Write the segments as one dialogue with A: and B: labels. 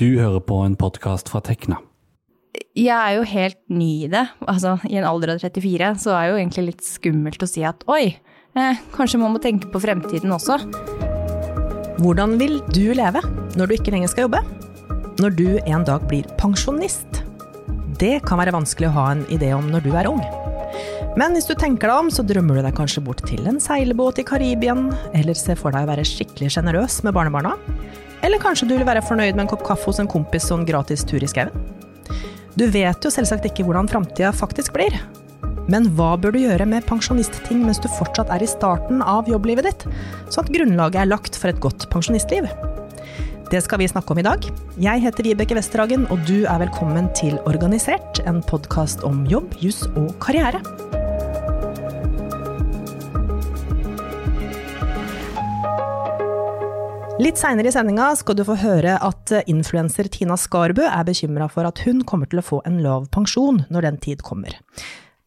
A: Du hører på en podkast fra Tekna.
B: Jeg er jo helt ny i det. Altså, I en alder av 34 så er det jo egentlig litt skummelt å si at oi, eh, kanskje man må tenke på fremtiden også.
C: Hvordan vil du leve når du ikke lenger skal jobbe? Når du en dag blir pensjonist? Det kan være vanskelig å ha en idé om når du er ung. Men hvis du tenker deg om, så drømmer du deg kanskje bort til en seilbåt i Karibien, eller ser for deg å være skikkelig sjenerøs med barnebarna. Eller kanskje du vil være fornøyd med en kopp kaffe hos en kompis og en gratis tur i skauen. Du vet jo selvsagt ikke hvordan framtida faktisk blir. Men hva bør du gjøre med pensjonistting mens du fortsatt er i starten av jobblivet ditt, sånn at grunnlaget er lagt for et godt pensjonistliv? Det skal vi snakke om i dag. Jeg heter Vibeke Westerhagen, og du er velkommen til Organisert, en podkast om jobb, juss og karriere. Litt seinere i sendinga skal du få høre at influenser Tina Skarbø er bekymra for at hun kommer til å få en lav pensjon når den tid kommer.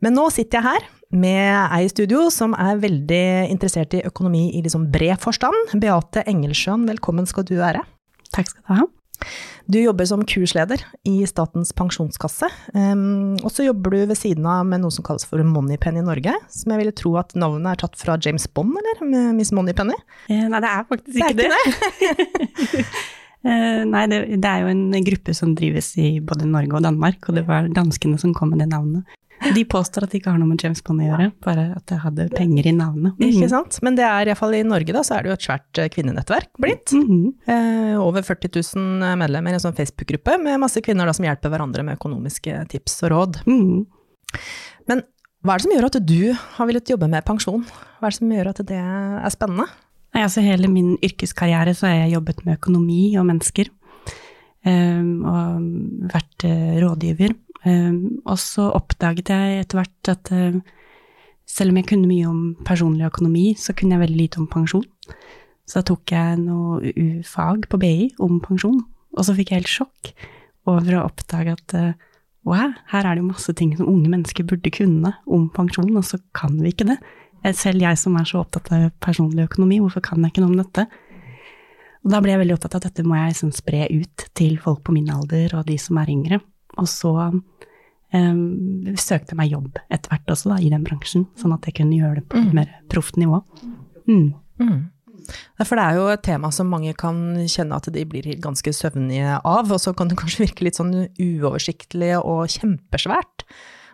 C: Men nå sitter jeg her med ei i studio som er veldig interessert i økonomi i liksom bred forstand. Beate Engelsjøen, velkommen skal du være.
D: Takk skal du ha.
C: Du jobber som kursleder i Statens pensjonskasse, um, og så jobber du ved siden av med noe som kalles for Moneypenny Norge, som jeg ville tro at navnet er tatt fra James Bond, eller, med Miss Moneypenny?
D: Eh, nei, det er faktisk
C: Det er
D: ikke det.
C: ikke
D: Eh, nei, det, det er jo en gruppe som drives i både Norge og Danmark, og det var danskene som kom med det navnet. De påstår at det ikke har noe med James Bond å gjøre, bare at det hadde penger i navnet.
C: Ikke sant? Men det er iallfall i Norge, da, så er det jo et svært eh, kvinnenettverk blitt.
D: Mhm.
C: Eh, over 40 000 medlemmer i en sånn Facebook-gruppe med masse kvinner da, som hjelper hverandre med økonomiske tips og råd.
D: Mm.
C: Men hva er det som gjør at du har villet jobbe med pensjon? Hva er det som gjør at det er spennende?
D: Nei, altså hele min yrkeskarriere så har jeg jobbet med økonomi og mennesker, um, og vært eh, rådgiver. Um, og så oppdaget jeg etter hvert at eh, selv om jeg kunne mye om personlig økonomi, så kunne jeg veldig lite om pensjon. Så da tok jeg noe U-fag på BI om pensjon, og så fikk jeg helt sjokk over å oppdage at eh, wow, her er det jo masse ting som unge mennesker burde kunne om pensjon, og så kan vi ikke det. Eh, Selv jeg som er så opptatt av personlig økonomi, hvorfor kan jeg ikke noe om dette? Og da ble jeg veldig opptatt av at dette må jeg liksom spre ut til folk på min alder og de som er yngre. Og så um, søkte jeg meg jobb etter hvert også da, i den bransjen, sånn at jeg kunne gjøre det på et mer proft nivå. Mm.
C: Mm. For det er jo et tema som mange kan kjenne at de blir ganske søvnige av, og så kan det kanskje virke litt sånn uoversiktlig og kjempesvært.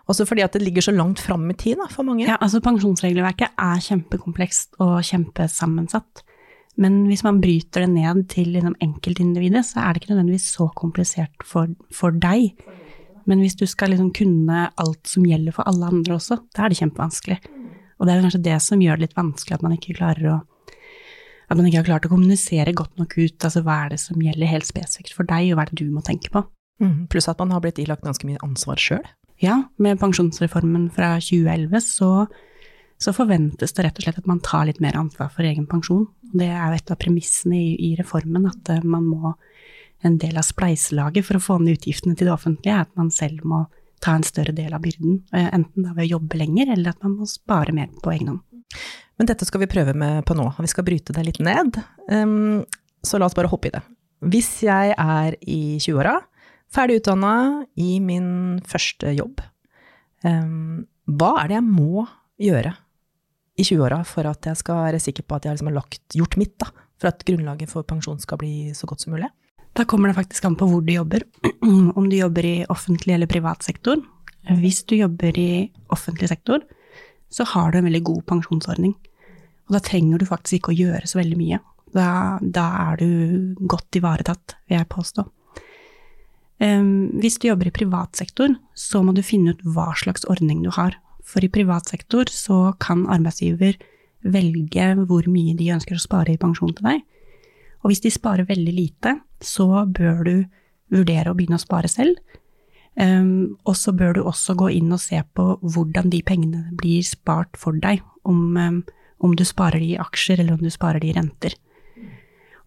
C: Også fordi at det ligger så langt fram i tid da, for mange.
D: Ja, altså pensjonsregelverket er kjempekomplekst og kjempesammensatt. Men hvis man bryter det ned til liksom enkeltindividet, så er det ikke nødvendigvis så komplisert for, for deg. Men hvis du skal liksom kunne alt som gjelder for alle andre også, da er det kjempevanskelig. Og det er kanskje det som gjør det litt vanskelig at man ikke klarer å at man ikke har klart å kommunisere godt nok ut, altså hva er det som gjelder helt spesifikt for deg, og hva er det du må tenke på.
C: Mm, pluss at man har blitt ilagt ganske mye ansvar sjøl.
D: Ja, med pensjonsreformen fra 2011 så, så forventes det rett og slett at man tar litt mer ansvar for egen pensjon. Det er jo et av premissene i, i reformen, at eh, man må en del av spleiselaget for å få ned utgiftene til det offentlige, er at man selv må ta en større del av byrden, eh, enten da ved å jobbe lenger, eller at man må spare mer på egen hånd.
C: Men dette skal vi prøve med på nå, og vi skal bryte det litt ned. Um, så la oss bare hoppe i det. Hvis jeg er i 20-åra, ferdig utdanna i min første jobb, um, hva er det jeg må gjøre i 20-åra for at jeg skal være sikker på at jeg liksom har lagt, gjort mitt, da, for at grunnlaget for pensjon skal bli så godt som mulig?
D: Da kommer det faktisk an på hvor du jobber, om du jobber i offentlig eller privat sektor. Hvis du jobber i offentlig sektor, så har du en veldig god pensjonsordning. Og da trenger du faktisk ikke å gjøre så veldig mye. Da, da er du godt ivaretatt, vil jeg påstå. Um, hvis du jobber i privat sektor, så må du finne ut hva slags ordning du har. For i privat sektor så kan arbeidsgiver velge hvor mye de ønsker å spare i pensjon til deg. Og hvis de sparer veldig lite, så bør du vurdere å begynne å spare selv. Um, og så bør du også gå inn og se på hvordan de pengene blir spart for deg, om, um, om du sparer de i aksjer eller om du sparer de i renter.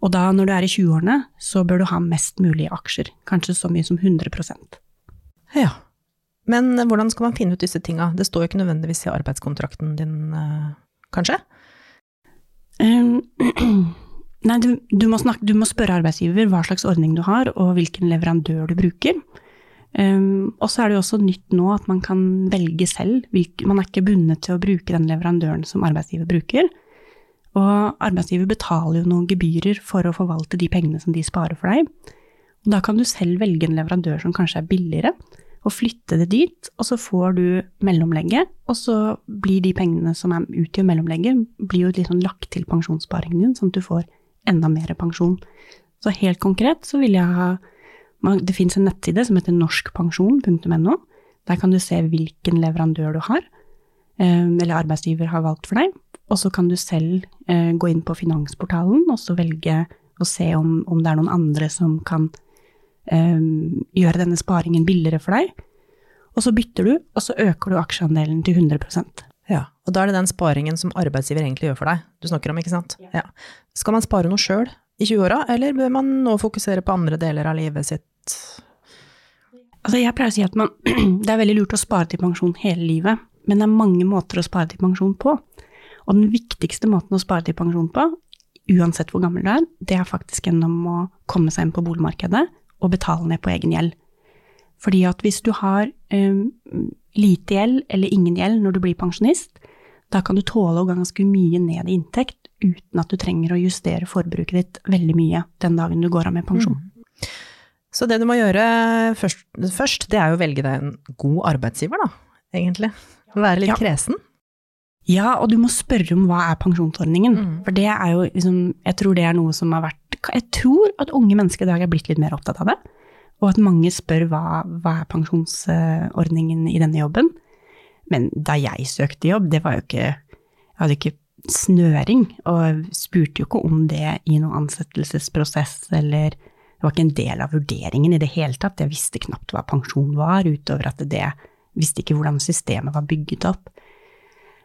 D: Og da, når du er i 20-årene, så bør du ha mest mulig aksjer, kanskje så mye som 100%
C: Ja. Men hvordan skal man finne ut disse tinga? Det står jo ikke nødvendigvis i arbeidskontrakten din, eh, kanskje?
D: Um, Nei, du, du, må snakke, du, må spørre arbeidsgiver hva slags ordning du har, og hvilken leverandør du bruker. Um, og så er det jo også nytt nå at man kan velge selv. Man er ikke bundet til å bruke den leverandøren som arbeidsgiver bruker. Og arbeidsgiver betaler jo noen gebyrer for å forvalte de pengene som de sparer for deg. Og da kan du selv velge en leverandør som kanskje er billigere, og flytte det dit, og så får du mellomlegget, og så blir de pengene som er utgjør mellomlegget, blir jo litt sånn lagt til pensjonssparingen din, sånn at du får enda mer pensjon. Så helt konkret så vil jeg ha Det fins en nettside som heter norskpensjon.no. Der kan du se hvilken leverandør du har, eh, eller arbeidsgiver har valgt for deg. Og så kan du selv eh, gå inn på Finansportalen og så velge å se om, om det er noen andre som kan um, gjøre denne sparingen billigere for deg. Og så bytter du, og så øker du aksjeandelen til 100%
C: Ja, og da er det den sparingen som arbeidsgiver egentlig gjør for deg, du snakker om, ikke sant? Ja. Skal man spare noe sjøl i 20-åra, eller bør man nå fokusere på andre deler av livet sitt?
D: Altså, jeg pleier å si at man, det er veldig lurt å spare til pensjon hele livet, men det er mange måter å spare til pensjon på. Og den viktigste måten å spare til pensjon på, uansett hvor gammel du er, det er faktisk gjennom å komme seg inn på boligmarkedet og betale ned på egen gjeld. Fordi at hvis du har um, lite gjeld eller ingen gjeld når du blir pensjonist, da kan du tåle å gå ganske mye ned i inntekt uten at du trenger å justere forbruket ditt veldig mye den dagen du går av med pensjon. Mm.
C: Så det du må gjøre først, først, det er jo å velge deg en god arbeidsgiver, da, egentlig. Være litt ja. kresen.
D: Ja, og du må spørre om hva er pensjonsordningen. Mm. For det er jo liksom Jeg tror det er noe som har vært Jeg tror at unge mennesker i dag er blitt litt mer opptatt av det. Og at mange spør hva, hva er pensjonsordningen i denne jobben. Men da jeg søkte jobb, det var jo ikke Jeg hadde ikke snøring, og spurte jo ikke om det i noen ansettelsesprosess, eller Det var ikke en del av vurderingen i det hele tatt. Jeg visste knapt hva pensjon var, utover at det visste ikke hvordan systemet var bygget opp.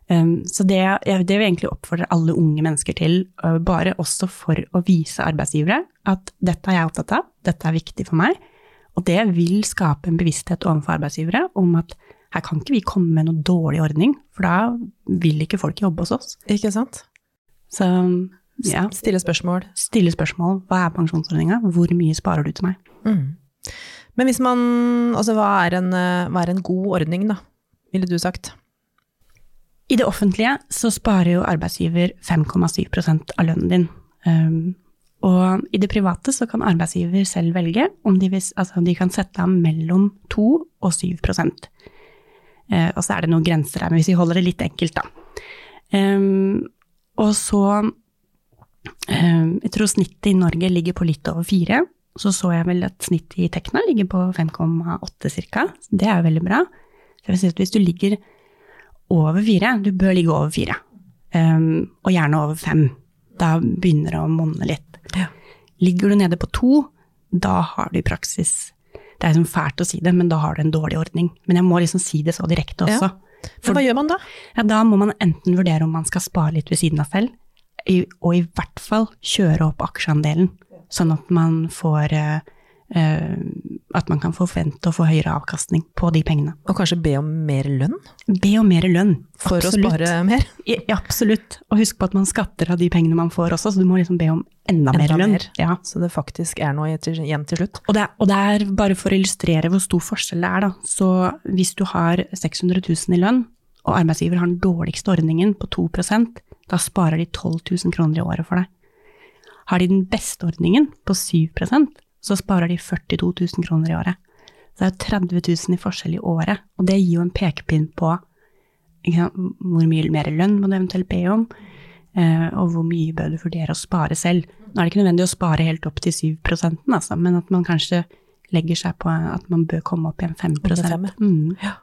D: Um, så det, det vil jeg egentlig oppfordre alle unge mennesker til, uh, bare også for å vise arbeidsgivere at dette er jeg opptatt av, dette er viktig for meg. Og det vil skape en bevissthet overfor arbeidsgivere om at her kan ikke vi komme med noe dårlig ordning, for da vil ikke folk jobbe hos oss.
C: Ikke sant?
D: Så ja.
C: Stille spørsmål.
D: Stille spørsmål. Hva er pensjonsordninga? Hvor mye sparer du til meg? Mm.
C: Men hvis man Altså, hva er en, hva er en god ordning, da? Ville du sagt?
D: I det offentlige så sparer jo arbeidsgiver 5,7% av lønnen din. Um, og i det private så kan arbeidsgiver selv velge om de, vis, altså de kan sette av mellom 2 og 7 uh, Og så er det noen grenser her, men hvis vi holder det litt enkelt, da. Um, og så um, Jeg tror snittet i Norge ligger på litt over 4. Så så jeg vel at snittet i Tekna ligger på 5,8 ca. Det er jo veldig bra. Så jeg vil si at hvis du ligger over fire. Du bør ligge over fire. Um, og gjerne over fem. Da begynner det å monne litt. Ja. Ligger du nede på to, da har du i praksis Det er liksom fælt å si det, men da har du en dårlig ordning. Men jeg må liksom si det så direkte også.
C: Ja. For, hva gjør man da?
D: Ja, da må man enten vurdere om man skal spare litt ved siden av selv, og i hvert fall kjøre opp aksjeandelen, sånn at man får uh, Eh, at man kan forvente å få høyere avkastning på de pengene.
C: Og kanskje be om mer lønn?
D: Be om mer lønn.
C: For absolutt. å spare mer?
D: Ja, absolutt. Og husk på at man skatter av de pengene man får også, så du må liksom be om enda, enda mer lønn. Mer.
C: Ja. Så det faktisk er noe igjen til slutt?
D: Og det, er, og det, er, bare for å illustrere hvor stor forskjell det er, da. Så hvis du har 600 000 i lønn, og arbeidsgiver har den dårligste ordningen på 2 da sparer de 12 000 kroner i året for deg. Har de den beste ordningen på 7 så sparer de 42 000 kroner i året. Så det er 30 000 i forskjell i året, og det gir jo en pekepinn på hvor mye mer lønn må du eventuelt be om, eh, og hvor mye bør du vurdere å spare selv. Nå er det ikke nødvendig å spare helt opp til 7% altså, men at man kanskje legger seg på at man bør komme opp i en 5 mm. ja.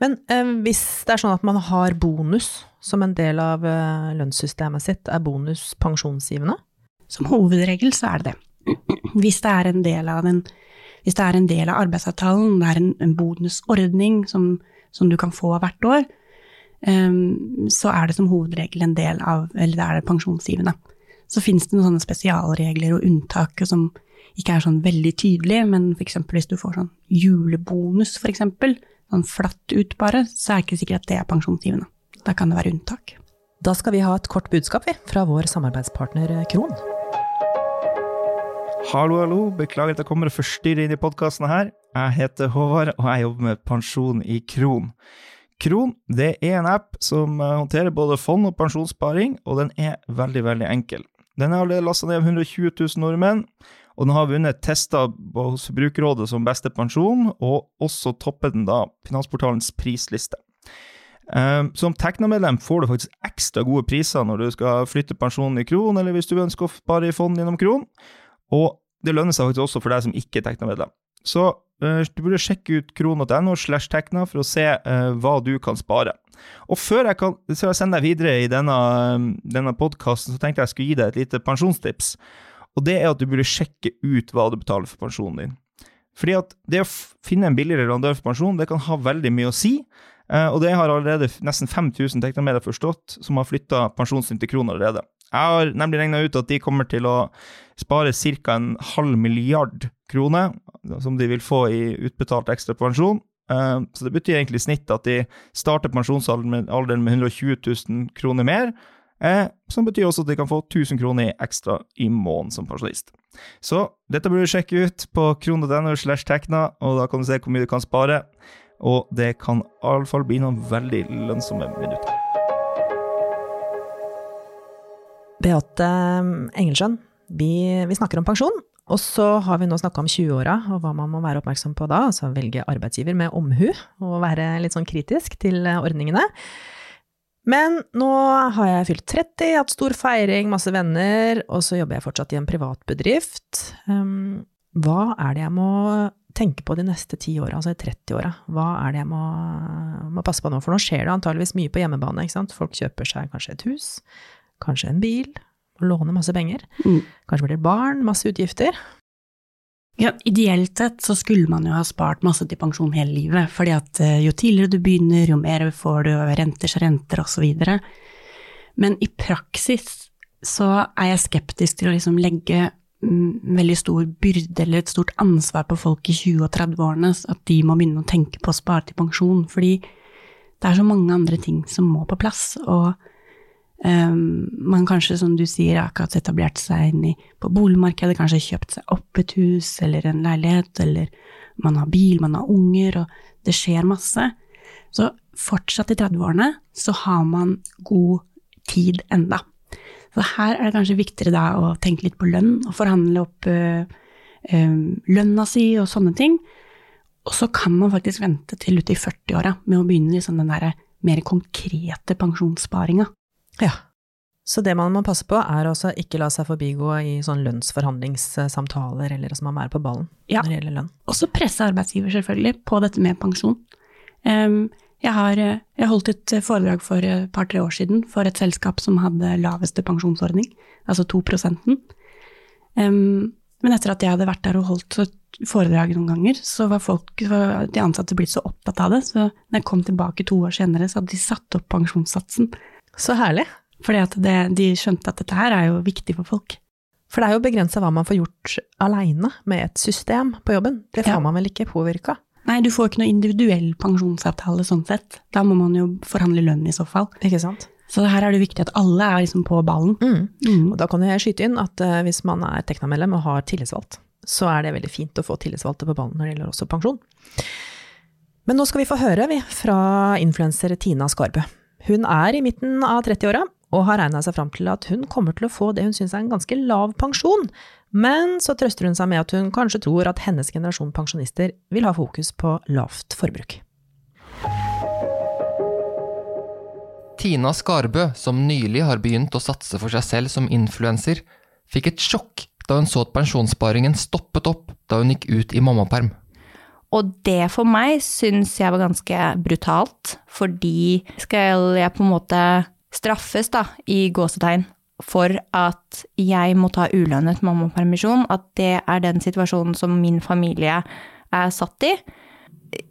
C: Men eh, hvis det er sånn at man har bonus som en del av eh, lønnssystemet sitt, er bonus pensjonsgivende?
D: Som hovedregel så er det det. Hvis det er en del av, en, en del av arbeidsavtalen, det er en, en bonusordning som, som, du kan få hvert år, um, så er det som hovedregel en del av Eller det er det pensjonsgivende. Så finnes det noen sånne spesialregler og unntak som ikke er sånn veldig tydelige, men f.eks. hvis du får sånn julebonus, f.eks., sånn flatt ut bare, så er det ikke sikkert at det er pensjonsgivende. Da kan det være unntak.
C: Da skal vi ha et kort budskap, vi, fra vår samarbeidspartner Kron.
E: Hallo, hallo. Beklager at jeg kommer og forstyrrer inn i podkasten her. Jeg heter Håvard, og jeg jobber med pensjon i Kron. Kron det er en app som eh, håndterer både fond og pensjonssparing, og den er veldig, veldig enkel. Den er allerede lasta ned av 120 000 nordmenn, og den har vunnet tester hos Forbrukerrådet som beste pensjon, og også toppet den da Finansportalens prisliste. Um, som Tekna-medlem får du faktisk ekstra gode priser når du skal flytte pensjonen i kron, eller hvis du ønsker å spare i fond gjennom kron. Og det lønner seg faktisk også for deg som ikke er Tekna-medlem. Så uh, du burde sjekke ut kron.no slash tekna for å se uh, hva du kan spare. Og før jeg kan så jeg sender deg videre i denne, denne podkasten, så tenkte jeg jeg skulle gi deg et lite pensjonstips. Og det er at du burde sjekke ut hva du betaler for pensjonen din. Fordi at det å finne en billigere leverandør for pensjon, det kan ha veldig mye å si. Uh, og det har allerede nesten 5000 teknometer forstått, som har flytta pensjonen sin til kroner allerede. Jeg har nemlig regna ut at de kommer til å spare ca. en halv milliard kroner, som de vil få i utbetalt ekstra pensjon. Uh, så det betyr egentlig i snitt at de starter pensjonsalderen med 120 000 kroner mer, uh, som betyr også at de kan få 1000 kroner ekstra i måneden som pensjonist. Så dette burde du sjekke ut på kron.no slash tekna, og da kan du se hvor mye du kan spare. Og det kan iallfall bli noen veldig lønnsomme minutter.
C: Beate Engelsjøen, vi, vi snakker om pensjon. Og så har vi nå snakka om 20-åra og hva man må være oppmerksom på da. Altså velge arbeidsgiver med omhu, og være litt sånn kritisk til ordningene. Men nå har jeg fylt 30, hatt stor feiring, masse venner, og så jobber jeg fortsatt i en privat bedrift. Um, hva er det jeg må tenke på de neste ti åra, altså i 30-åra? Hva er det jeg må, må, passe på nå? For nå skjer det antageligvis mye på hjemmebane. Folk kjøper seg kanskje et hus, kanskje en bil, og låne masse penger.
D: Mm.
C: Kanskje blir det barn, masse utgifter.
D: Ja, ideelt sett så skulle man jo ha spart masse til pensjon hele livet, fordi at eh, jo tidligere du begynner, jo mer får du renters renter osv. Men i praksis så er jeg skeptisk til å liksom legge mm, veldig stor byrde eller et stort ansvar på folk i 20- og 30-årene, at de må begynne å tenke på å spare til pensjon, fordi det er så mange andre ting som må på plass. og Um, man kanskje, som du sier, akkurat etablert seg inn i, på boligmarkedet, kanskje kjøpt seg opp et hus eller en leilighet, eller man har bil, man har unger, og det skjer masse. Så fortsatt i 30-årene så har man god tid enda. Så her er det kanskje viktigere da å tenke litt på lønn, og forhandle opp uh, um, lønna si og sånne ting. Og så kan man faktisk vente til ute i 40-åra med å begynne liksom den der mer konkrete pensjonssparinga.
C: Ja. Så det man må passe på, er altså ikke la seg forbigå i sånn lønnsforhandlingssamtaler, eller altså man være på ballen
D: Ja.
C: når det gjelder lønn.
D: Også presse arbeidsgiver, selvfølgelig, på dette med pensjon. Um, jeg har jeg holdt et foredrag for et par-tre år siden for et selskap som hadde laveste pensjonsordning, altså 2 um, Men etter at jeg hadde vært der og holdt foredrag noen ganger, så var folk, de ansatte blitt så opptatt av det, så når jeg kom tilbake to år senere, så hadde de satt opp pensjonssatsen.
C: Så herlig.
D: Fordi at det, de skjønte at dette her er jo viktig for folk.
C: For det er jo begrensa hva man får gjort aleine med et system på jobben. Det får
D: Ja.
C: man vel ikke påvirka?
D: Nei, du får ikke noe individuell pensjonsavtale sånn sett. Da må man jo forhandle lønn i så fall.
C: Ikke sant?
D: Så her er det viktig at alle er liksom på ballen.
C: Mm.
D: Mm.
C: Og da kan jeg skyte inn at uh, hvis man er Tekna-medlem og har tillitsvalgt, så er det veldig fint å få tillitsvalgte på ballen når det gjelder også pensjon. Men nå skal vi få høre vi, fra influenser Tina Skarbø. Hun er i midten av 30-åra og har regna seg fram til at hun kommer til å få det hun syns er en ganske lav pensjon. Men så trøster hun seg med at hun kanskje tror at hennes generasjon pensjonister vil ha fokus på lavt forbruk.
F: Tina Skarbø, som nylig har begynt å satse for seg selv som influenser, fikk et sjokk da hun så at pensjonssparingen stoppet opp da hun gikk ut i mammaperm.
B: Og det for meg syns jeg var ganske brutalt, fordi skal jeg på en måte straffes, da, i gåsetegn, for at jeg må ta ulønnet mammapermisjon, at det er den situasjonen som min familie er satt i.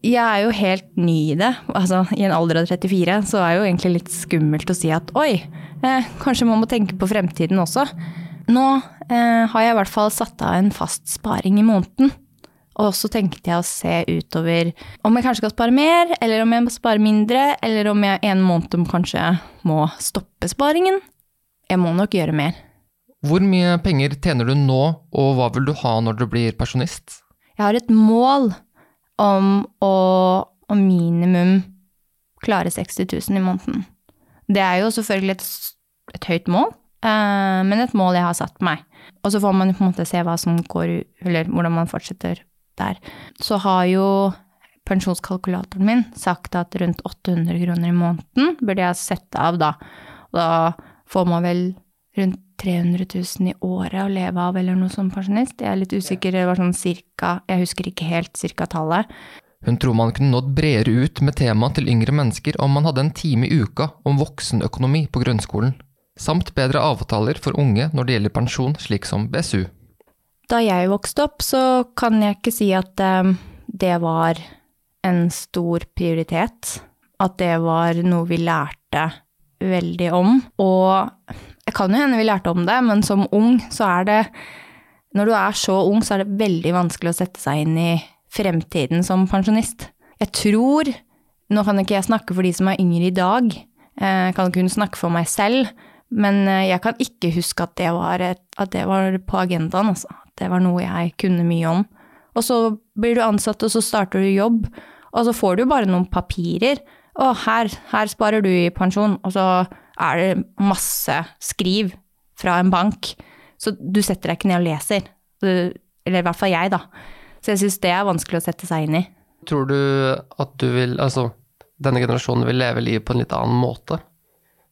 B: Jeg er jo helt ny i det. Altså, I en alder av 34 så er det jo egentlig litt skummelt å si at oi, eh, kanskje man må tenke på fremtiden også. Nå eh, har jeg i hvert fall satt av en fast sparing i måneden. Og så tenkte jeg å se utover om jeg kanskje skal spare mer, eller om jeg må spare mindre, eller om jeg en måned kanskje må stoppe sparingen. Jeg må nok gjøre mer.
F: Hvor mye penger tjener du nå, og hva vil du ha når du blir pensjonist?
B: Jeg har et mål om å, å minimum klare 60 000 i måneden. Det er jo selvfølgelig et, et høyt mål, eh, men et mål jeg har satt meg. Og så får man på en måte se hva som går, eller hvordan man fortsetter der. Så har jo pensjonskalkulatoren min sagt at rundt 800 kroner i måneden burde jeg sette av da. Og da får man vel rundt 300 000 i året å leve av eller noe som pensjonist. Jeg er litt usikker, det var sånn cirka, jeg husker ikke helt cirka tallet.
F: Hun tror man kunne nådd bredere ut med temaet til yngre mennesker om man hadde en time i uka om voksenøkonomi på grunnskolen, samt bedre avtaler for unge når det gjelder pensjon, slik som BSU.
B: Da jeg vokste opp, så kan jeg ikke si at eh, det var en stor prioritet. At det var noe vi lærte veldig om. Og jeg kan jo hende vi lærte om det, men som ung så er det Når du er så ung, så er det veldig vanskelig å sette seg inn i fremtiden som pensjonist. Jeg tror Nå kan ikke jeg snakke for de som er yngre i dag, eh, jeg kan kun snakke for meg selv, men eh, jeg kan ikke huske at det var, et, at det var på agendaen, altså. Det var noe jeg kunne mye om. Og så blir du ansatt, og så starter du jobb, og så får du bare noen papirer. Å, her, her sparer du i pensjon, og så er det masse skriv fra en bank. Så du setter deg ikke ned og leser. Eller i hvert fall jeg, da. Så jeg syns det er vanskelig å sette seg inn i.
G: Tror du at du vil Altså, denne generasjonen vil leve livet på en litt annen måte?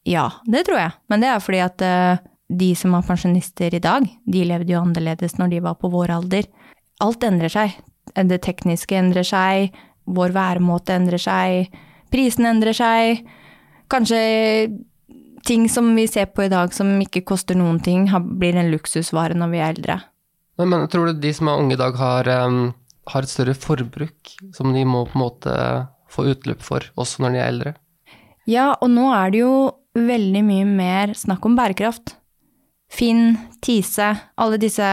B: Ja, det tror jeg. Men det er fordi at eh, de som er pensjonister i dag, de levde jo annerledes når de var på vår alder. Alt endrer seg. Det tekniske endrer seg, vår væremåte endrer seg, prisene endrer seg. Kanskje ting som vi ser på i dag som ikke koster noen ting, blir en luksusvare når vi er eldre.
G: Men, men tror du de som er unge i dag, har, um, har et større forbruk som de må på en måte få utløp for, også når de er eldre?
B: Ja, og nå er det jo veldig mye mer snakk om bærekraft. Finn, Tise, alle disse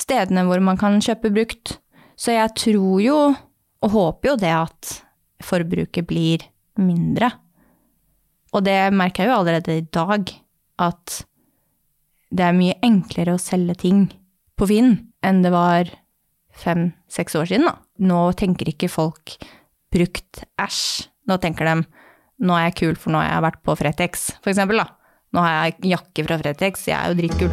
B: stedene hvor man kan kjøpe brukt. Så jeg tror jo, og håper jo det, at forbruket blir mindre. Og det merker jeg jo allerede i dag, at det er mye enklere å selge ting på Finn enn det var fem-seks år siden. Da. Nå tenker ikke folk brukt æsj. Nå tenker de nå er jeg kul, for nå har vært på Fretex, for eksempel. Da. Nå har jeg jakke fra Fretex, jeg er jo dritkul.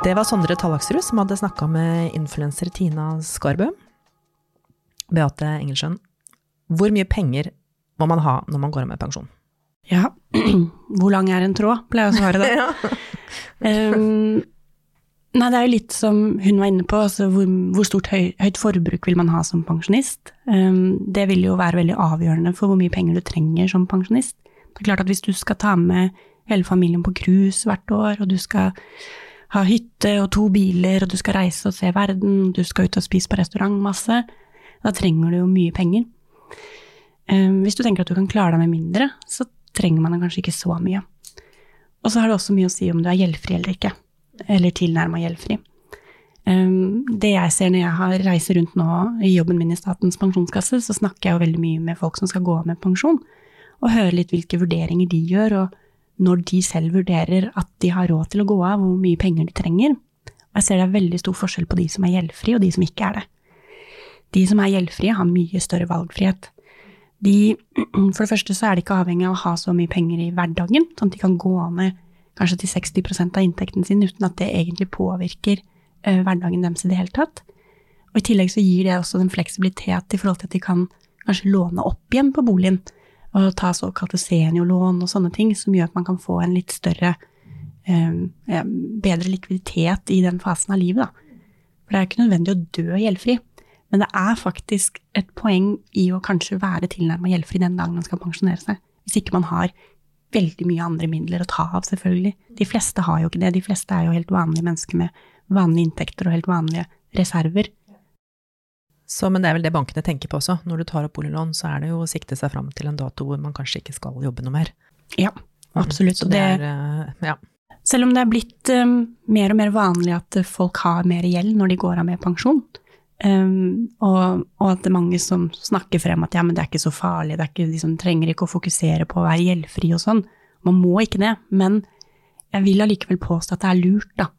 C: Det var Sondre Tallaksrud som hadde snakka med influenser Tina Skarbø. Beate Engelsjøen, hvor mye penger må man ha når man går av med pensjon?
D: Ja, hvor lang er en tråd, pleier jeg å svare da. Um, nei, det er jo litt som hun var inne på, altså hvor, hvor stort høy, høyt forbruk vil man ha som pensjonist? Um, det vil jo være veldig avgjørende for hvor mye penger du trenger som pensjonist. Det er klart at hvis du skal ta med hele familien på cruise hvert år, og du skal ha hytte og to biler, og du skal reise og se verden, du skal ut og spise på restaurant masse, da trenger du jo mye penger. Um, hvis du tenker at du kan klare deg med mindre, så trenger man kanskje ikke så mye. Og så har det også mye å si om du er gjeldfri eller ikke, eller tilnærma gjeldfri. Um, det jeg ser når jeg har reiser rundt nå i jobben min i Statens pensjonskasse, så snakker jeg jo veldig mye med folk som skal gå av med pensjon, og hører litt hvilke vurderinger de gjør, og når de selv vurderer at de har råd til å gå av, hvor mye penger de trenger. Og jeg ser det er veldig stor forskjell på de som er gjeldfrie, og de som ikke er det. De som er gjeldfrie, har mye større valgfrihet. De, for det første så er de ikke avhengig av å ha så mye penger i hverdagen, sånn at de kan gå av med kanskje til 60% av inntekten sin uten at det egentlig påvirker uh, hverdagen deres i det hele tatt. Og i tillegg så gir det også en fleksibilitet i forhold til at de kan kanskje låne opp igjen på boligen, og ta såkalte seniorlån og sånne ting, som gjør at man kan få en litt større um, bedre likviditet i den fasen av livet, da. For det er ikke nødvendig å dø gjeldfri. Men det er faktisk et poeng i å kanskje være tilnærma gjeldfri den dagen man skal pensjonere seg. Hvis ikke man har veldig mye andre midler å ta av, selvfølgelig. De fleste har jo ikke det. De fleste er jo helt vanlige mennesker med vanlige inntekter og helt vanlige reserver.
C: Så, men det er vel det bankene tenker på også. Når du tar opp boliglån, så er det jo å sikte seg fram til en dato hvor man kanskje ikke skal jobbe noe mer.
D: Ja, absolutt.
C: Så det
D: det,
C: er, eh, ja.
D: selv om det er blitt um, mer og mer vanlig at folk har mer gjeld når de går av med pensjon, Um, og, og at det er mange som snakker frem at ja, men det er ikke så farlig, det er ikke, liksom, trenger ikke å fokusere på å være gjeldfri og sånn. Man må ikke det, men jeg vil allikevel påstå at det er lurt, da.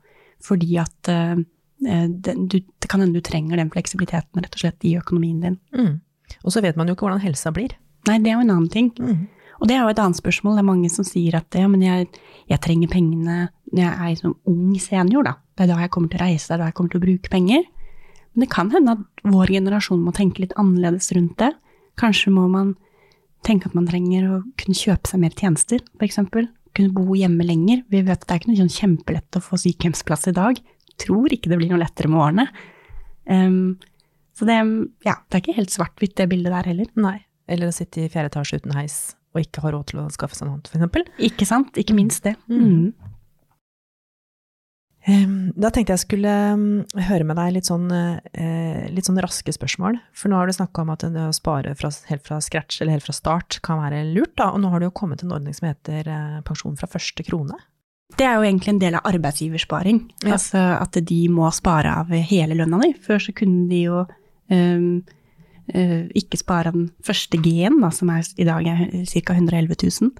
D: Fordi at uh, det, du, det kan hende du trenger den fleksibiliteten rett og slett i økonomien din.
C: Mm. Og så vet man jo ikke hvordan helsa blir.
D: Nei, det er jo en annen ting.
C: Mm.
D: Og det er jo et annet spørsmål. Det er mange som sier at ja, men jeg, jeg trenger pengene når jeg er som ung senior, da. Det er da jeg kommer til å reise, det er da jeg kommer til å bruke penger. Men det kan hende at vår generasjon må tenke litt annerledes rundt det. Kanskje må man tenke at man trenger å kunne kjøpe seg mer tjenester, f.eks. Kunne bo hjemme lenger. Vi vet at det er ikke noe sånn kjempelett å få sykehjemsplass i dag. Tror ikke det blir noe lettere med årene. Um, så det, ja, det er ikke helt svart-hvitt, det bildet der heller.
C: Nei. Eller å sitte i fjerde etasje uten heis og ikke ha råd til å skaffe seg noe annet, f.eks.
D: Ikke sant? Ikke minst det.
C: Mm. Da tenkte jeg skulle mm, høre med deg litt sånn, eh, litt sånn raske spørsmål. For nå har du snakka om at det å spare fra, helt fra scratch eller helt fra start kan være lurt, da. Og nå har det jo kommet en ordning som heter eh, pensjon fra første krone.
D: Det er jo egentlig en del av arbeidsgiversparing.
C: Ja.
D: Altså at de må spare av hele lønna di. Før så kunne de jo um, uh, ikke spare av den første G-en, som er, i dag er ca. 111 000.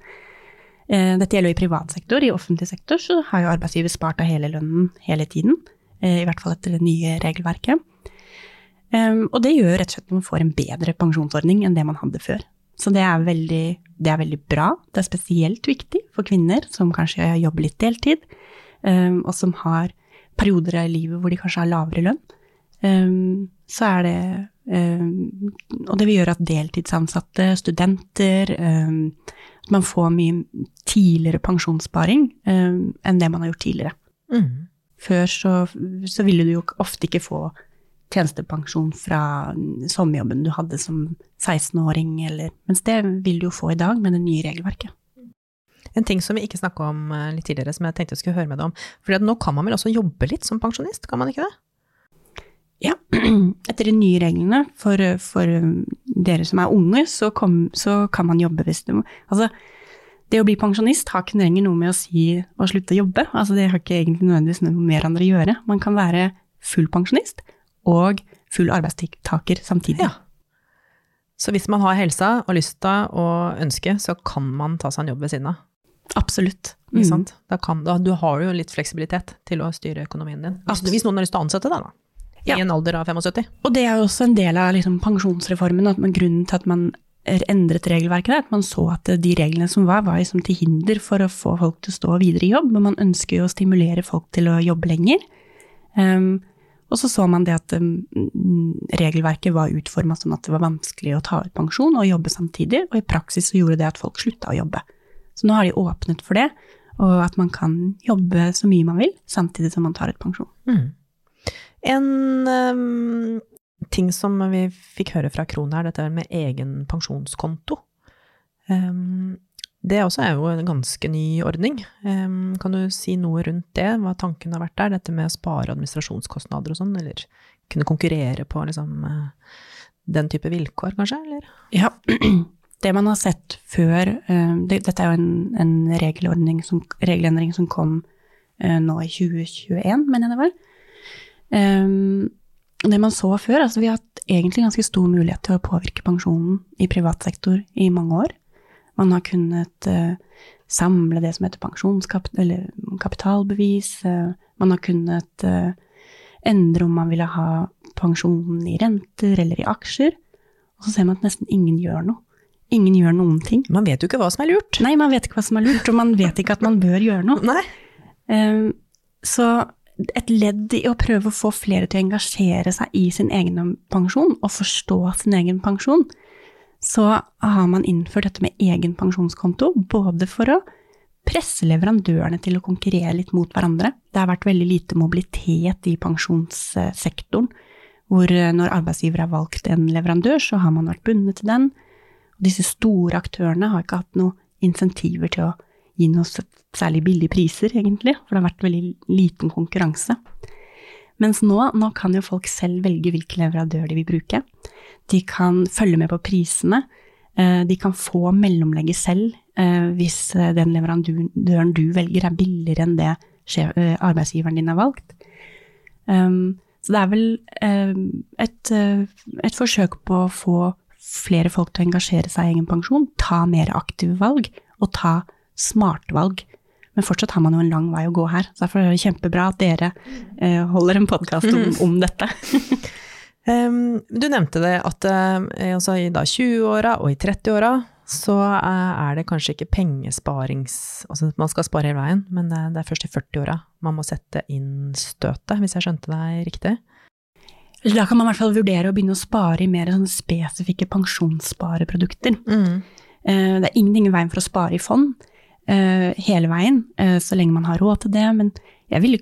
D: Uh, dette gjelder jo i privat sektor. I offentlig sektor så har jo arbeidsgiver spart av hele lønnen hele tiden. Uh, I hvert fall etter det nye regelverket. Um, og det gjør rett og slett at man får en bedre pensjonsordning enn det man hadde før. Så det er, veldig, det er veldig bra. Det er spesielt viktig for kvinner som kanskje jobber litt deltid, um, og som har perioder i livet hvor de kanskje har lavere lønn. Um, så er det Og det vil gjøre at deltidsansatte, studenter At man får mye tidligere pensjonssparing eh, enn det man har gjort tidligere.
C: Mm.
D: Før så, så ville du jo ofte ikke få tjenestepensjon fra sommerjobben du hadde som 16-åring, eller Mens det vil du jo få i dag med det nye regelverket.
C: En ting som vi ikke snakka om eh, litt tidligere, som jeg tenkte jeg skulle høre med deg om. For nå kan man vel også jobbe litt som pensjonist, kan man ikke det?
D: Ja, etter de nye reglene for, for dere som er unge, så, kom, så kan man jobbe hvis du Altså, det å bli pensjonist har ikke lenger noe med å si å slutte å jobbe. Altså, det har ikke egentlig nødvendigvis noe med hverandre å gjøre. Man kan være full pensjonist og full arbeidstaker samtidig.
C: Ja. Så hvis man har helsa og lysta og ønske, så kan man ta seg en jobb ved siden av.
D: Absolutt.
C: Ikke
D: Mm.
C: sant? Da kan, da, du har jo litt fleksibilitet til å styre økonomien din. Hvis, hvis noen har lyst til å ansette deg, da. I en alder av 75.
D: Og det er jo også en del av liksom, pensjonsreformen, at man, grunnen til at man endret regelverket, er at man så at de reglene som var, var liksom til hinder for å få folk til å stå videre i jobb, men man ønsker jo å stimulere folk til å jobbe lenger. Um, og så så man det at um, regelverket var utforma sånn at det var vanskelig å ta ut pensjon og jobbe samtidig, og i praksis så gjorde det at folk slutta å jobbe. Så nå har de åpnet for det, og at man kan jobbe så mye man vil, samtidig som man tar ut pensjon.
C: Mm. En um, ting som vi fikk høre fra Krohn her, dette med egen pensjonskonto. Um, det også er jo en ganske ny ordning. Um, kan du si noe rundt det, hva tanken har vært der? Dette med å spare administrasjonskostnader og sånn, eller kunne konkurrere på liksom, eh, den type vilkår, kanskje? Eller?
D: Ja, det man har sett før um, det, Dette er jo en, en regelendring som kom uh, nå i 2021, mener jeg det var. Um, det man så før, altså vi har hatt egentlig ganske stor mulighet til å påvirke pensjonen i privat sektor i mange år. Man har kunnet eh, samle det som heter pensjonskapital, eller kapitalbevis. eh, man har kunnet eh, endre om man ville ha pensjonen i renter eller i aksjer. Og så ser man at nesten ingen gjør noe. Ingen gjør noen ting.
C: Man vet jo ikke hva som er lurt.
D: Nei, man vet ikke hva som er lurt, og man vet ikke at man bør gjøre noe.
C: Nei.
D: Um, så et ledd i å prøve å få flere til å engasjere seg i sin egen pensjon, og forstå sin egen pensjon, så har man innført dette med egen pensjonskonto, både for å presse leverandørene til å konkurrere litt mot hverandre. Det har vært veldig lite mobilitet i pensjonssektoren, hvor eh, når arbeidsgiver har valgt en leverandør, så har man vært bundet til den. Disse store aktørene har ikke hatt noe insentiver til å gi oss særlig billige priser, egentlig, for det har vært veldig liten konkurranse. Mens nå, nå kan jo folk selv velge hvilken leverandør de vil bruke. De kan følge med på prisene. eh, De kan få mellomlegget selv eh, hvis eh, den leverandøren du velger er billigere enn det arbeidsgiveren din har valgt. Um, Så det er vel et, et forsøk på å få flere folk til å engasjere seg i egen pensjon, ta mer aktive valg og ta smarte valg. Men fortsatt har man jo en lang vei å gå her, så derfor er det kjempebra at dere eh, holder en podkast om, om dette.
C: Um, du nevnte det at eh, altså i 20-åra og i 30-åra så eh, er det kanskje ikke pengesparings... Altså man skal spare hele veien, men det, det er først i 40-åra man må sette inn støtet, hvis jeg skjønte deg riktig?
D: Da kan man i hvert fall vurdere å begynne å spare i mer spesifikke pensjonsspareprodukter.
C: Mm.
D: Det er ingenting i veien for å spare i fond hele veien, eh, så lenge man har råd til det. Men jeg vil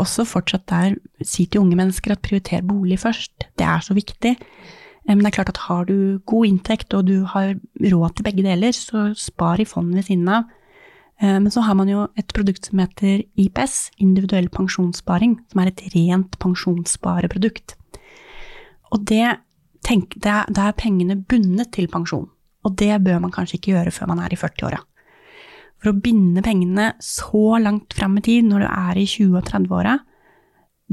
D: også fortsatt der si til unge mennesker at prioriter bolig først. Det er så viktig. Eh, Men det er klart at har du god inntekt og du har råd til begge deler, så spar i fond ved siden av. Eh, Men så har man jo et produkt som heter IPS, individuell pensjonssparing, som er et rent pensjonsspareprodukt. Og det, tenk, det er, det er pengene bundet til pensjon. Og det bør man kanskje ikke gjøre før man er i 40-åra. For å binde pengene så langt fram i tid, når du er i 20- og 30-åra,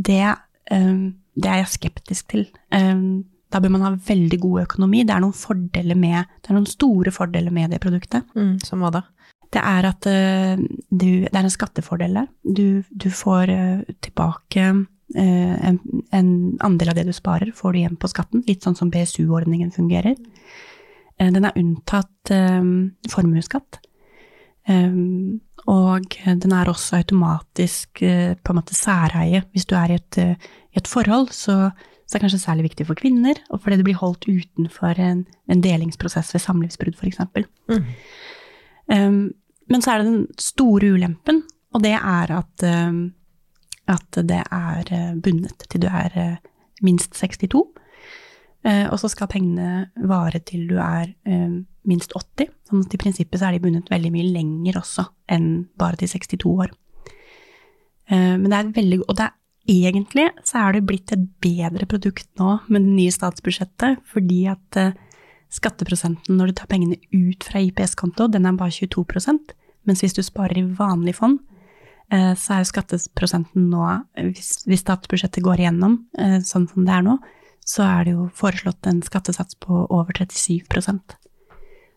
D: det, eh, det er jeg skeptisk til. Eh, Da bør man ha veldig god økonomi. Det er noen, fordeler med, det er noen store fordeler med det produktet.
C: Mm, som hva da?
D: Det er at eh, du, det er en skattefordel der. Du, du får tilbake en, en andel av det du sparer, får du igjen på skatten. Litt sånn som BSU-ordningen fungerer. Den er unntatt formuesskatt. Eh, og den er også automatisk eh, på en måte særeie. Hvis du er i et, eh, i et forhold, så, så er det kanskje særlig viktig for kvinner, og fordi det blir holdt utenfor en, en delingsprosess ved samlivsbrudd, f.eks.
C: Mm.
D: Um, men så er det den store ulempen, og det er at, um, at det er uh, bundet til du er minst 62. Uh, og så skal pengene vare til du er um, minst 80. Sånn at i prinsippet så er de bundet veldig mye lenger også enn bare til 62 år. Uh, men det er veldig, og det er egentlig så er det blitt et bedre produkt nå med det nye statsbudsjettet, fordi at skatteprosenten når du tar pengene ut fra IPS-konto, den er bare 22% mens hvis du sparer i vanlig fond, eh, så er jo skatteprosenten nå, hvis, statsbudsjettet går igjennom eh, sånn som det er nå, så er det jo foreslått en skattesats på over 37%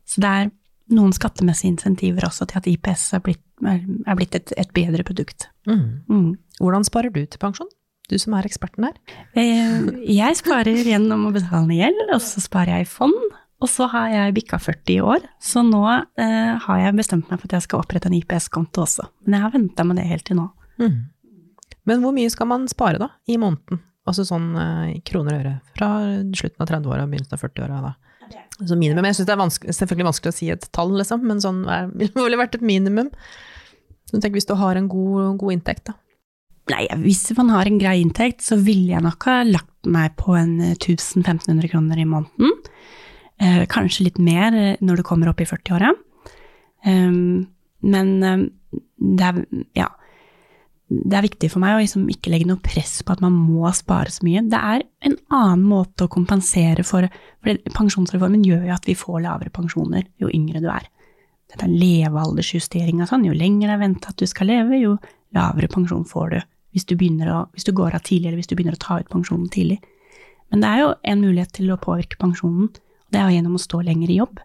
D: Så det er noen skattemessige insentiver også til at IPS er blitt, er, blitt et, et bedre produkt.
C: Mm.
D: Mm.
C: Hvordan sparer du til pensjon? Du som er eksperten her.
D: Eh, Jeg sparer gjennom å betale ned gjeld, og så sparer jeg i fond. Og så har jeg bikka 40 i år, så nå eh, har jeg bestemt meg for at jeg skal opprette en IPS-konto også. Men jeg har venta med det helt til nå.
C: Mm. Men hvor mye skal man spare da, i måneden? Altså sånn eh, i kroner og øre, fra slutten av 30-åra og begynnelsen av 40-åra da. Så minimum, jeg synes det er vanskelig, selvfølgelig vanskelig å si et tall, liksom, men sånn er, ville vært et minimum. Så tenk hvis du har en god, god inntekt, da.
D: Nei, hvis man har en grei inntekt, så ville jeg nok ha lagt meg på en 1000-1500 kroner i måneden. Eh, kanskje litt mer eh, når du kommer opp i 40-åra. Um, men um, det er, ja, det er viktig for meg å liksom ikke legge noe press på at man må spare så mye. Det er en annen måte å kompensere for, for pensjonsreformen gjør jo at vi får lavere pensjoner jo yngre du er. Dette er levealdersjustering sånn. Jo lenger det er venta at du skal leve, jo lavere pensjon får du hvis du, å, hvis du går av tidlig, eller hvis du begynner å ta ut pensjonen tidlig. Men det er jo en mulighet til å påvirke pensjonen, og det er gjennom å stå lenger i jobb.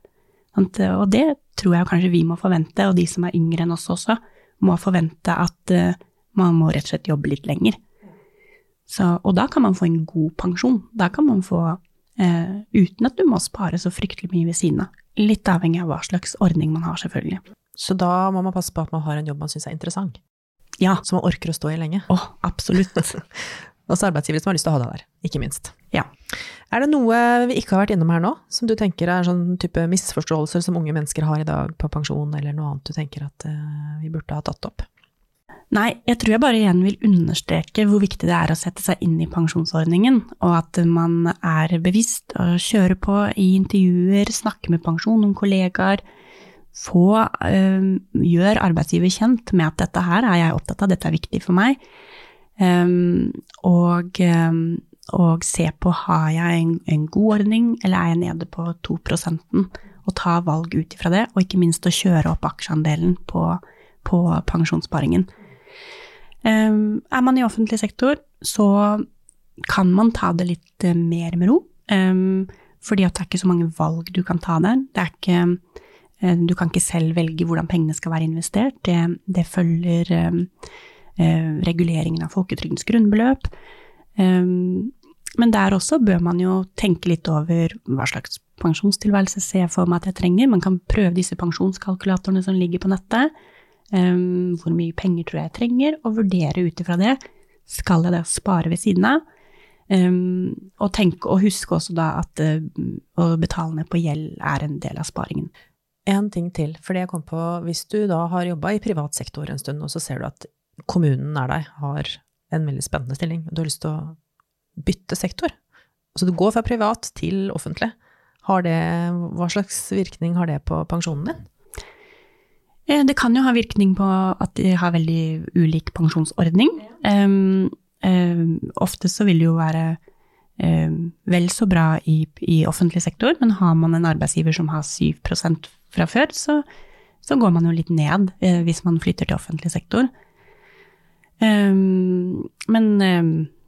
D: Og det tror jeg kanskje vi må forvente, og de som er yngre enn oss også, må forvente at eh, man må rett og slett jobbe litt lenger. Så, og da kan man få en god pensjon. Da kan man få eh, uten at du må spare så fryktelig mye ved siden av. Litt avhengig av hva slags ordning man har, selvfølgelig.
C: Så da må man passe på at man har en jobb man syns er interessant,
D: Ja,
C: som man orker å stå i lenge.
D: å, absolutt.
C: Også arbeidsgivere som har lyst til å ha deg der, ikke minst.
D: Ja.
C: Er det noe vi ikke har vært innom her nå, som du tenker er sånn type misforståelser som unge mennesker har i dag på pensjon, eller noe annet du tenker at eh, vi burde ha tatt opp?
D: Nei, jeg tror jeg bare igjen vil understreke hvor viktig det er å sette seg inn i pensjonsordningen, og at man er bevisst og kjører på i intervjuer, snakker med pensjon, noen kollegaer, få, øh, gjør arbeidsgiver kjent med at dette her er jeg opptatt av, dette er viktig for meg, Um, og, um, og se på har jeg en, en god ordning, eller er jeg nede på 2% og ta valg ut ifra det, og ikke minst å kjøre opp aksjeandelen på, på pensjonssparingen. Ehm, er man i offentlig sektor, så kan man ta det litt eh, mer med ro. Um, fordi at det er ikke så mange valg du kan ta der. Det er ikke, eh, du kan ikke selv velge hvordan pengene skal være investert. Det, det følger um, uh, reguleringen av folketrygdens grunnbeløp. Um, men der også bør man jo tenke litt over hva slags pensjonstilværelse ser jeg for meg at jeg trenger. Man kan prøve disse pensjonskalkulatorene som ligger på nettet. Um, hvor mye penger tror jeg jeg trenger, og vurdere ut ifra det. Skal jeg da spare ved siden av? Um, og, tenk, og husk også da at uh, å betale ned på gjeld er en del av sparingen.
C: En ting til, for det jeg kom på, hvis du da har jobba i privat sektor en stund, og så ser du at kommunen nær deg har en veldig spennende stilling, og du har lyst til å bytte sektor, altså du går fra privat til offentlig, det, hva slags virkning har det på pensjonen din?
D: Eh, det kan jo ha virkning på at de har veldig ulik pensjonsordning. Um, um, ofte så vil det jo være um, vel så bra i, i, offentlig sektor, men har man en arbeidsgiver som har 7 fra før, så, så, går man jo litt ned uh, hvis man flytter til offentlig sektor. men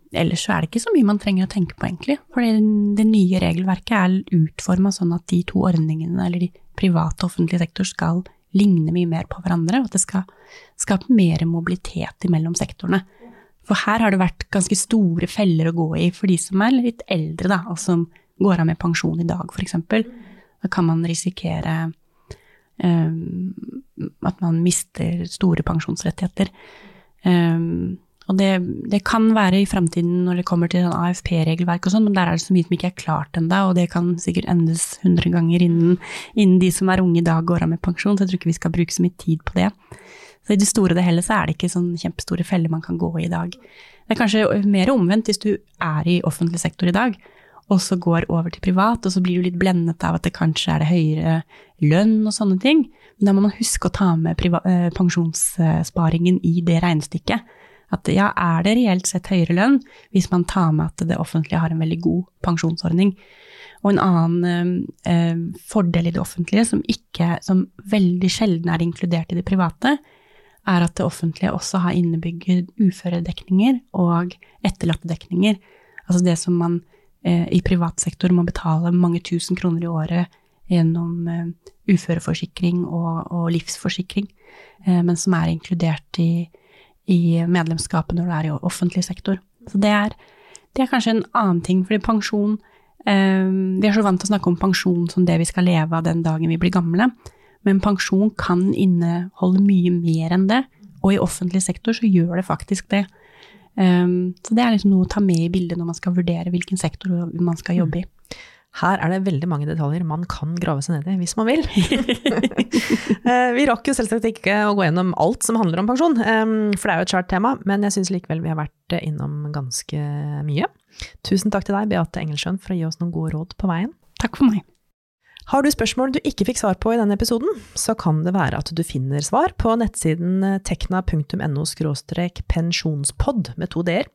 D: ellers så er det ikke så mye man trenger å tenke på, egentlig. For det nye regelverket er utforma sånn at de to ordningene, eller de private og offentlige sektor, skal ligner mye mer på hverandre, og at det skal skape mer mobilitet mellom sektorene. For her har det vært ganske store feller å gå i for de som er litt eldre, da, og som går av med pensjon i dag, f.eks. Da kan man risikere um, at man mister store pensjonsrettigheter. Um, og det, det kan være i fremtiden når det kommer til sånn AFP-regelverk og sånn, men der er det så mye som ikke er klart ennå, og det kan sikkert endes hundre ganger innen, innen, de som er unge i dag går av med pensjon, så jeg tror ikke vi skal bruke så mye tid på det. Så i det store og det hele så er det ikke sånn kjempestore feller man kan gå i i dag. Det er kanskje mer omvendt hvis du er i offentlig sektor i dag, og så går over til privat, og så blir du litt blendet av at det kanskje er det høyere lønn og sånne ting. Men da må man huske å ta med eh, pensjonssparingen i det regnestykket. At ja, er det reelt sett høyere lønn hvis man tar med at det offentlige har en veldig god pensjonsordning? Og en annen eh, fordel i det offentlige, som, ikke, som veldig sjelden er inkludert i det private, er at det offentlige også har innebygget uføredekninger og etterlattedekninger. Altså det som man eh, i privat sektor må betale mange tusen kroner i året gjennom eh, uføreforsikring og, og livsforsikring, eh, men som er inkludert i, i medlemskapet når du er i offentlig sektor. Så det er, det er kanskje en annen ting, fordi pensjon eh, Vi er så vant til å snakke om pensjon som det vi skal leve av den dagen vi blir gamle, men pensjon kan inneholde mye mer enn det, og i offentlig sektor så gjør det faktisk det. Um, så det er liksom noe å ta med i bildet når man skal vurdere hvilken sektor man skal jobbe i.
C: Her er det veldig mange detaljer man kan grave seg ned i hvis man vil. Eh, vi rakk jo selvsagt ikke å gå gjennom alt som handler om pensjon, for det er jo et svært tema, men jeg syns likevel vi har vært innom ganske mye. Tusen takk til deg, Beate Engelsjøen, for å gi oss noen gode råd på veien.
D: Takk for meg.
C: Har du spørsmål du ikke fikk svar på i denne episoden, så kan det være at du finner svar på nettsiden tekna.no pensjonspod med to d-er.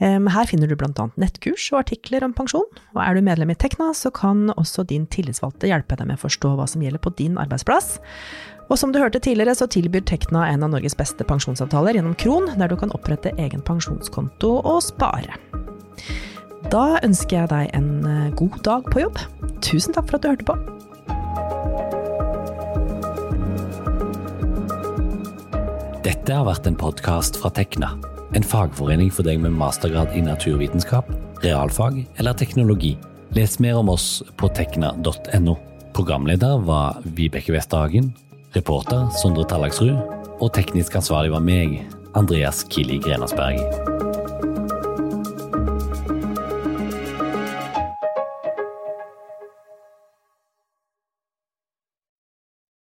C: Her finner du bl.a. nettkurs og artikler om pensjon, og er du medlem i Tekna, så kan også din tillitsvalgte hjelpe deg med å forstå hva som gjelder på din arbeidsplass. Og som du hørte tidligere, så tilbyr Tekna en av Norges beste pensjonsavtaler gjennom Kron, der du kan opprette egen pensjonskonto og spare. Da ønsker jeg deg en eh, god dag på jobb. Tusen takk for at du hørte på.
A: Dette har vært en podkast fra Tekna en fagforening for deg med mastergrad i naturvitenskap, realfag eller teknologi. Les mer om oss på tekna.no. Programleder var Vibeke Westhagen, reporter Sondre Tallagsrud, og teknisk ansvarlig var meg, Andreas Kili Grenasberg.